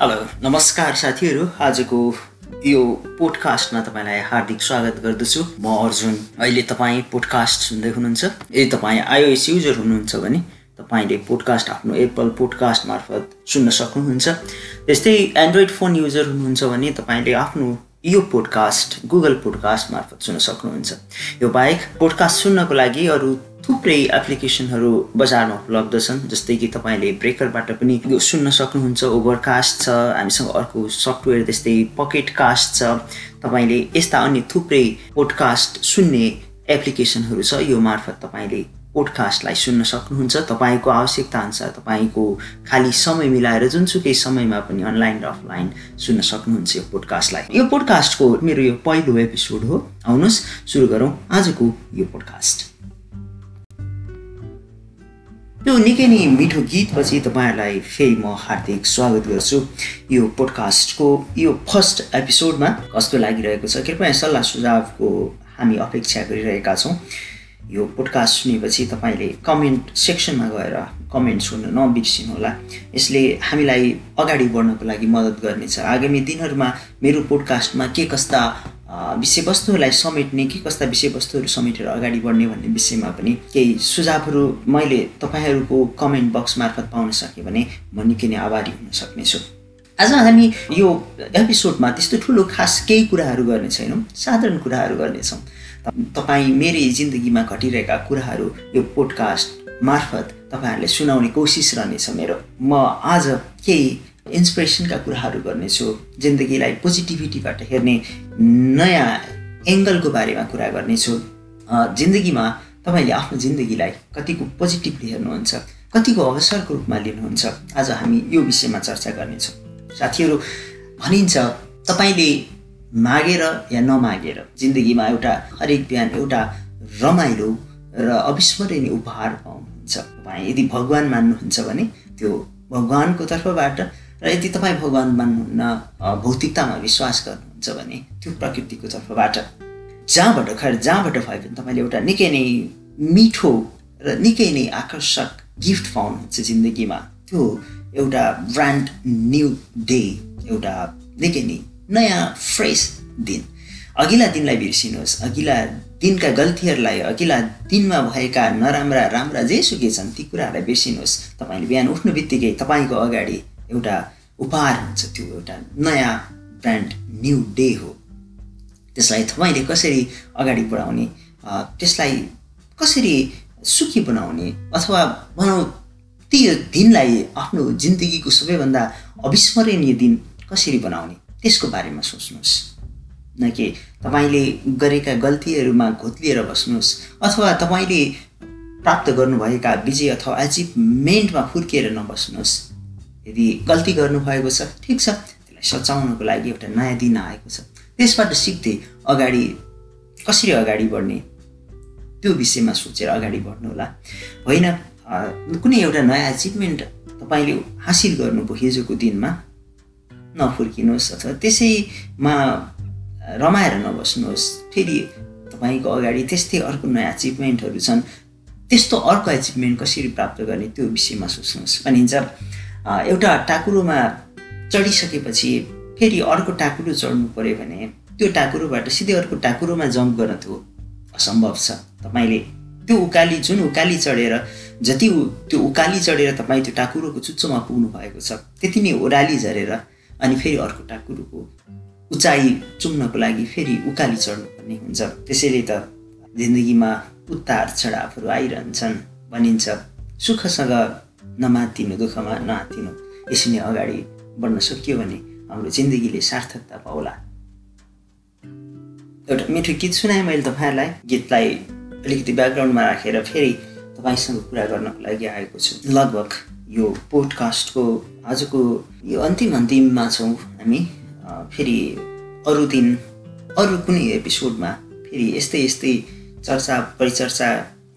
Hello नमस्कार साथीहरू। आजको यो पोडकास्टमा तपाईँलाई हार्दिक स्वागत गर्दछु। म अर्जुन। अहिले तपाईँ पोडकास्ट सुन्दै हुनुहुन्छ। यदि तपाईँ आइओएस युजर हुनुहुन्छ भने तपाईँले पोडकास्ट आफ्नो एप्पल पोडकास्ट मार्फत सुन्न सक्नुहुन्छ। त्यस्तै एन्ड्रोइड फोन युजर हुनुहुन्छ भने तपाईँले आफ्नो यो पोडकास्ट गुगल पोडकास्ट मार्फत सुन्न सक्नुहुन्छ। यो बाहेक पोडकास्ट सुन्नको लागि अरू थुप्रै एप्लिकेसनहरू बजारमा उपलब्ध छन् जस्तै कि तपाईँले ब्रेकरबाट पनि सुन्न सक्नुहुन्छ ओभरकास्ट छ हामीसँग अर्को सफ्टवेयर त्यस्तै पकेट कास्ट छ। तपाईँले यस्ता अन्य थुप्रै पोडकास्ट सुन्ने एप्लिकेसनहरू छ यो मार्फत तपाईँले पोडकास्टलाई सुन्न सक्नुहुन्छ। तपाईँको आवश्यकता अनुसार तपाईँको खालि समय मिलाएर जुनसुकै समयमा पनि अनलाइन र अफलाइन सुन्न सक्नुहुन्छ यो पोडकास्टलाई यो पोडकास्टको मेरो यो पहिलो एपिसोड हो। आउनुहोस् सुरु गरौँ आजको यो पोडकास्ट यो निकै नै मिठो गीतपछि तपाईँहरूलाई फेरि म हार्दिक स्वागत गर्छु। यो पोडकास्टको यो फर्स्ट एपिसोडमा कस्तो लागिरहेको छ कृपया सल्लाह सुझावको हामी अपेक्षा गरिरहेका छौँ। यो पोडकास्ट सुनेपछि तपाईँले कमेन्ट सेक्सनमा गएर कमेन्ट्स गर्नु नबिर्सिनु होला यसले हामीलाई अगाडि बढ्नको लागि मद्दत गर्नेछ। आगामी दिनहरूमा मेरो पोडकास्टमा के कस्ता विषयवस्तुहरूलाई समेट्ने के कस्ता विषयवस्तुहरू समेटेर अगाडि बढ्ने भन्ने विषयमा पनि केही सुझावहरू मैले तपाईँहरूको कमेन्ट बक्स मार्फत पाउन सकेँ भने म निकै नै आभारी हुन सक्नेछु। आज हामी यो एपिसोडमा त्यस्तो ठुलो खास केही कुराहरू गर्ने छैनौँ साधारण कुराहरू गर्नेछौँ। तपाईँ मेरै जिन्दगीमा घटिरहेका कुराहरू यो पोडकास्ट मार्फत तपाईँहरूले सुनाउने कोसिस रहनेछ मेरो। म आज केही इन्सपिरेसनका कुराहरू गर्नेछु जिन्दगीलाई पोजिटिभिटीबाट हेर्ने नयाँ एङ्गलको बारेमा कुरा गर्नेछु। जिन्दगीमा तपाईँले आफ्नो जिन्दगीलाई कतिको पोजिटिभली हेर्नुहुन्छ कतिको अवसरको रूपमा लिनुहुन्छ आज हामी यो विषयमा चर्चा गर्नेछौँ। साथीहरू भनिन्छ तपाईँले मागेर या नमागेर जिन्दगीमा एउटा हरेक बिहान एउटा रमाइलो र अविस्मरणीय उपहार पाउनुहुन्छ। तपाईँ यदि भगवान् मान्नुहुन्छ भने त्यो भगवान्को तर्फबाट र यदि तपाईँ भगवान् मान्नुहुन्न भौतिकतामा विश्वास गर्नुहुन्छ भने त्यो प्रकृतिको तर्फबाट जहाँबाट खैर जहाँबाट भए पनि तपाईँले एउटा निकै नै मिठो र निकै नै आकर्षक गिफ्ट पाउनुहुन्छ जिन्दगीमा त्यो एउटा ब्रान्ड न्यू डे एउटा निकै नै नयाँ फ्रेस दिन। अघिल्ला दिनलाई बिर्सिनुहोस्। अघिल्ला दिनका गल्तीहरूलाई अघिल्ला दिनमा भएका नराम्रा राम्रा जेसुकै छन् ती कुराहरूलाई बिर्सिनुहोस्। तपाईँले बिहान उठ्नु बित्तिकै तपाईँको अगाडि एउटा उपहार हुन्छ त्यो एउटा नयाँ ब्रान्ड न्यू डे हो। त्यसलाई तपाईँले कसरी अगाडि बढाउने त्यसलाई कसरी सुखी बनाउने अथवा भनौँ ती दिनलाई आफ्नो जिन्दगीको सबैभन्दा अविस्मरणीय दिन कसरी बनाउने त्यसको बारेमा सोच्नुहोस्। न कि तपाईँले गरेका गल्तीहरूमा घोत्लिएर बस्नुहोस् अथवा तपाईँले प्राप्त गर्नुभएका विजय अथवा एचिभमेन्टमा फुर्किएर नबस्नुहोस्। यदि गल्ती गर्नुभएको छ ठिक छ। सचाउनको लागि एउटा नयाँ दिन आएको छ। त्यसबाट सिक्दै अगाडि कसरी अगाडि बढ्ने? त्यो विषयमा सोचेर अगाडि बढ्नु होला होइन कुनै एउटा नयाँ एचिभमेन्ट तपाईँले हासिल गर्नुभयो हिजोको दिनमा नफुर्किनुहोस् अथवा त्यसैमा रमाएर नबस्नुहोस्। फेरि तपाईँको अगाडि त्यस्तै अर्को नयाँ एचिभमेन्टहरू छन्। त्यस्तो अर्को एचिभमेन्ट कसरी प्राप्त गर्ने त्यो विषयमा सोच्नुहोस्। भनिन्छ एउटा टाकुरोमा चढिसकेपछि फेरि अर्को टाकुरो चढ्नु पऱ्यो भने त्यो टाकुरोबाट सिधै अर्को टाकुरोमा जम्प गर्न त्यो असम्भव छ। तपाईँले त्यो उकाली जुन उकाली चढेर जति त्यो उकाली चढेर तपाईँ त्यो टाकुरोको चुच्चोमा पुग्नु भएको छ त्यति नै ओह्राली झरेर अनि फेरि अर्को टाकुरोको उचाइ चुम्नको लागि फेरि उकाली चढ्नुपर्ने हुन्छ। त्यसैले त जिन्दगीमा उतार चढावहरू आइरहन्छन् भनिन्छ सुखसँग नमातिनु दुःखमा नआतिनु यसरी नै अगाडि बढ्न सकियो भने हाम्रो जिन्दगीले सार्थकता पाउला एउटा मिठो गीत सुनाएँ मैले तपाईँहरूलाई। गीतलाई अलिकति ब्याकग्राउन्डमा राखेर फेरि तपाईँसँग कुरा गर्नको लागि आएको छु। लगभग यो पोडकास्टको आजको यो अन्तिम अन्तिममा छौँ हामी। फेरि अरू दिन अरू कुनै एपिसोडमा फेरि यस्तै यस्तै चर्चा परिचर्चा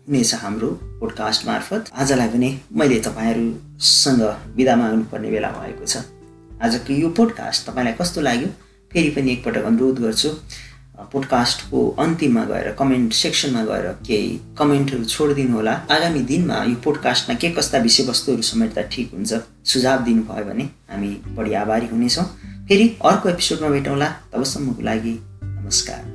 हुनेछ हाम्रो पोडकास्ट मार्फत। आजलाई पनि मैले तपाईँहरूसँग बिदा माग्नुपर्ने बेला भएको छ। आजको यो पोडकास्ट तपाईँलाई कस्तो लाग्यो? फेरि पनि एकपटक अनुरोध गर्छु पोडकास्टको अन्तिममा गएर कमेन्ट सेक्सनमा गएर केही कमेन्टहरू छोडिदिनु होला। आगामी दिनमा यो पोडकास्टमा के कस्ता विषयवस्तुहरू समेट्दा ठिक हुन्छ सुझाव दिनुभयो भने हामी बढी आभारी हुनेछौँ। फेरि अर्को एपिसोडमा भेटौँला तबसम्मको लागि नमस्कार।